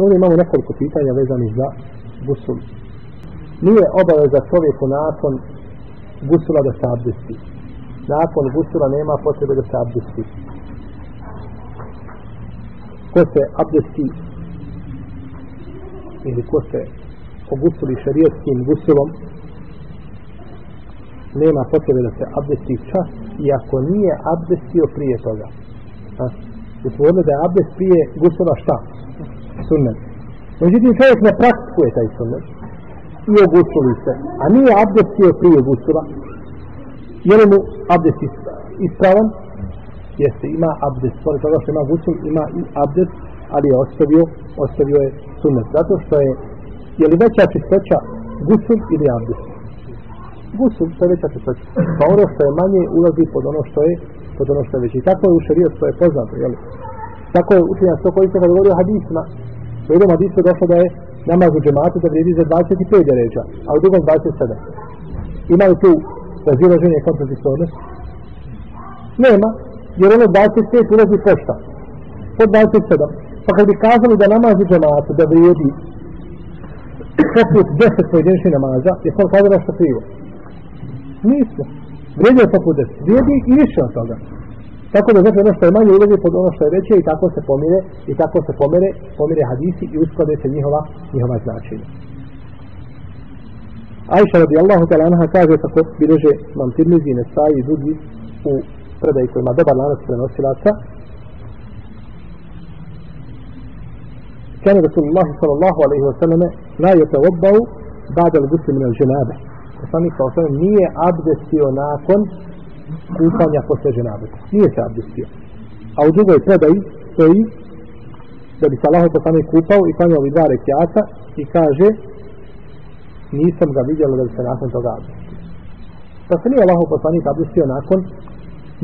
Znači, ovdje imamo nekoliko pitanja vezanih za gusul. Nije obaveza čovjeku nakon gusula da se abdesti. Nakon gusula nema potrebe da se abdesti. Ko se abdesti ili ko se ogusuli šarijetskim gusulom nema potrebe da se abdesti čas iako nije abdestio prije toga. A? Usvodili da je abdest prije gusula šta? Sunnet. Međutim, čovjek ne praktikuje taj sunnet i ogusuli se, a nije abdestio prije gusula, je li mu abdest ispravan? Jeste, ima abdest, pored toga što ima gusul, ima i abdest, ali je ostavio, ostavio je sunnet. Zato što je, je li veća čistoća gusul ili abdest? Gusul, to je veća čistoća. Pa ono što je manje ulazi pod ono što je, pod ono što je veće. I tako je u šarijetu, to je poznato, jel? Tako je učenja sto koji se govorio govori o hadisima. U jednom hadisu je došlo da je namaz u džematu da vrijedi za 25 deređa, a u drugom 27. Ima li tu razilaženje kontradiktornost? Nema, jer ono 25 ulazi pošta. Po 27. Pa kad bi kazali da namaz u džematu da vrijedi poput 10 pojedinčnih namaza, je to kazano nešto krivo. Nismo. Vrijedio je poput 10. Vrijedi i više od toga. Tako da znači ono što je manje ulazi pod ono što je veće i tako se pomire i tako se pomire, pomire hadisi i usklade se njihova, njihova značenja. Ajša radijallahu ta'ala anha kaže kako bileže mam tirmizi ne i drugi u predaj koji ima dobar lanac prenosilaca. Kane Rasulullah sallallahu alaihi wa sallam la je teobbao bada l-gusli min al-ženabe. Poslanik sa osam nije abdestio nakon kupanja posle ženabeta. Nije se abdestio. A u drugoj predaji stoji da bi se Allah poslanik kupao i klanjao i dva rekiata i kaže nisam ga vidjela da bi se nakon toga abdestio. Pa se nije Allah poslanik abdestio nakon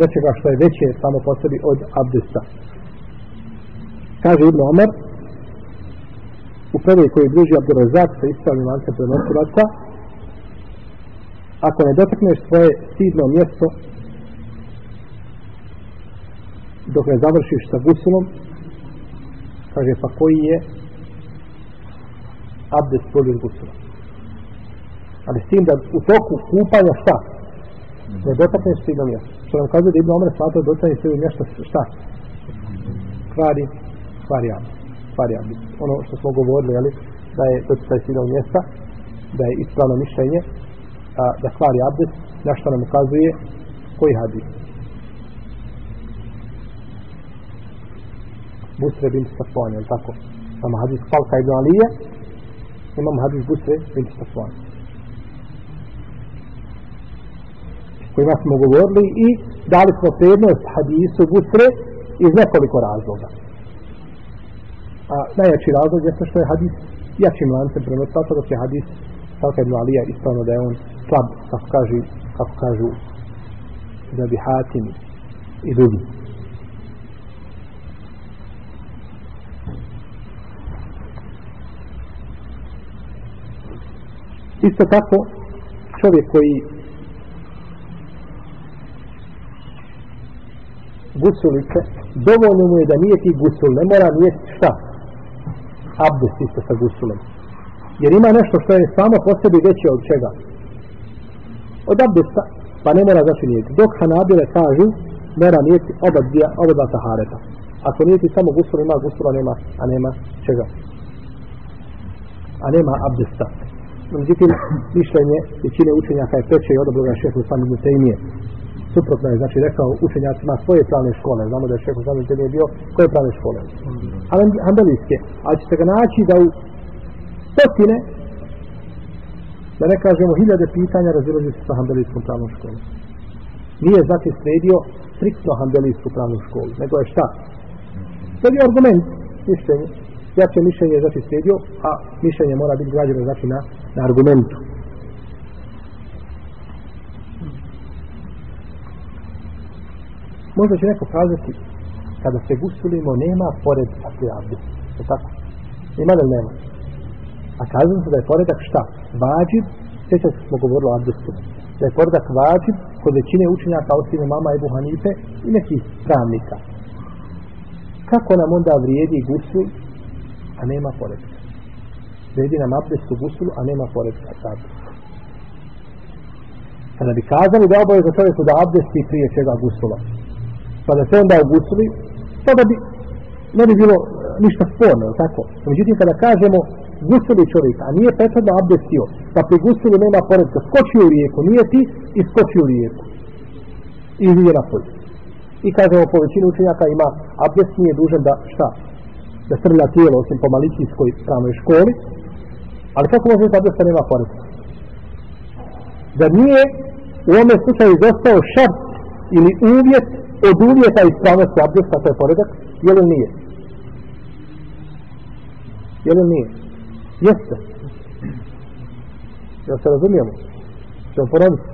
nečega što je veće samo po sebi od abdesta. Kaže Ibn Omer u predaj koji bliži Abdurazak sa ispravnim lancem prenosilaca ako ne dotakneš svoje stidno mjesto dok ne završiš sa gusulom kaže pa koji je abdest bolji od ali s tim da u toku kupanja šta? Ne dotakneš svega mjesta što nam kaže da Ibn Omer smatra da dotakneš svega mjesta šta? Kvari kvari abdest kvari abdest. Ono što smo govorili jeli, da je dotakneš svega mjesta da je ispravno mišljenje a, da kvari abdest na što nam ukazuje koji hadis? Busre bin Safwan, je tako? Imamo hadis Falka ibn Alije, imamo hadis Busre bin Safwan. kojima smo govorili i dali smo prednost hadisu Busre iz nekoliko razloga. A najjači razlog je što je hadis jačim lancem prenosato dok je hadis Falka ibn Alija ispravno da je on slab, kako kažu, kako kažu da bi hatim i drugi. Isto tako, čovjek koji gusulice, dovoljno mu je da nije ti gusul, ne mora nijest šta? Abdest isto sa gusulom. Jer ima nešto što je samo po sebi veće od čega? Od abdesta, pa ne mora znači nijeti. Dok hanabile kažu, mora nijeti oba, dvija, oba dva tahareta. Ako nijeti samo gusul, ima gusula, nema, a nema čega? A nema abdesta. Međutim, mišljenje većine učenjaka je preče i odobroga šehu sami Mutejmije. Suprotno je, znači, rekao učenjacima svoje pravne škole. Znamo da je šehu sami Mutejmije bio koje pravne škole. Ali handelijske. Ali ćete ga naći da u stotine, da ne kažemo hiljade pitanja, razilazi se sa handelijskom pravnom školom. Nije, znači, sredio striktno handelijsku pravnu školu. Nego je šta? Sredio argument, mišljenje jače mišljenje znači slijedio, a mišljenje mora biti građeno znači na, na argumentu. Možda će neko kazati, kada se gusulimo, nema pored takve abdest. Je tako? Ima da nema? A kazam se da je poredak šta? Vađib, sjeća se smo govorili o abdestu, da je poredak vađib kod većine učenjaka osim mama Ebu Hanife i nekih pravnika. Kako nam onda vrijedi gusul a nema poredka. Vredi nam abdest u gusulu, a nema poredka. Tako. Kada bi kazali da oboje za čovjeku da abdesti prije čega gusula, pa da se onda ugusuli, da bi ne bi bilo eh, ništa sporno, tako? Međutim, kada kažemo gusuli čovjek, a nije prethodno abdestio, pa pri gusuli nema poredka, skoči u rijeku, nije ti i skoči u rijeku. I izvije na polju. I kažemo, po većinu učenjaka ima abdest, nije dužan da šta? Da srlja tijelo, osim po malicijskoj pravnoj školi, ali kako može da abdesta nema poreza? Da nije u ome slučaju izostao šart ili uvjet od uvjeta ispravnosti abdesta, to je poredak, je li nije? Je li nije? Jeste. Ja se razumijemo. Ćemo ponoviti.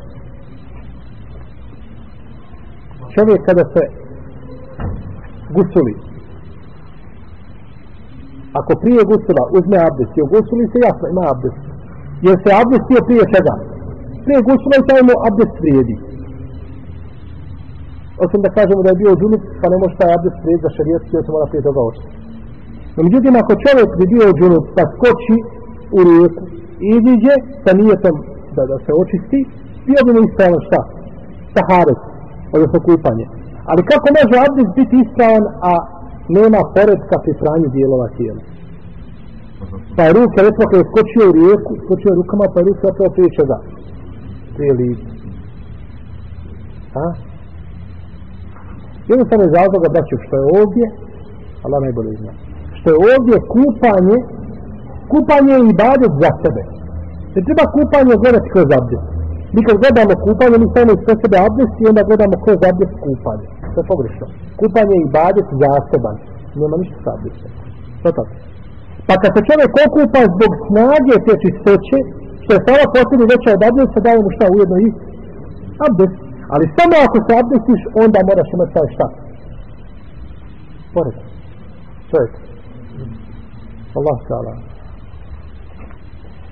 Čovjek kada se gusuli, ako prije gusula uzme abdest i gusuli se jasno ima abdest. Jer se abdestio prije čega? Prije gusula i taj mu abdest vrijedi. Osim da kažemo da je bio džunup, pa ne može taj abdest vrijedi za šarijet, jer se mora prije toga očiti. No, međutim, ako čovjek bi bio džunup, pa skoči u rijeku i iziđe sa nijetom da, da se očisti, bio bi mu ispravan šta? Saharet, odnosno kupanje. Ali kako može abdest biti ispravan, a nema poredka pri pranju dijelova tijela? Pa je ruke, recimo, kada je skočio u rijeku, skočio rukama, pa je ruke opravo prije čega? Prije lice. Ha? Jednostavno je razloga, braću, što je ovdje, Allah najbolje zna, što je ovdje kupanje, kupanje je ibadet za sebe. Ne treba kupanje gledati kroz abdest. Mi kad gledamo kupanje, mi stavimo iz sebe abdest i onda gledamo kroz abdest kupanje. To je pogrešno. Kupanje i badet zaseban. Nema ništa sa abdestom. To je tako. Pa kad se čovjek okupa zbog snage te čistoće, što je stava posljednji veća od abdesta, daje mu šta ujedno i abdest. Ali samo ako se abdestiš, onda moraš imati taj šta. Pored. Čovjek. Allah sala.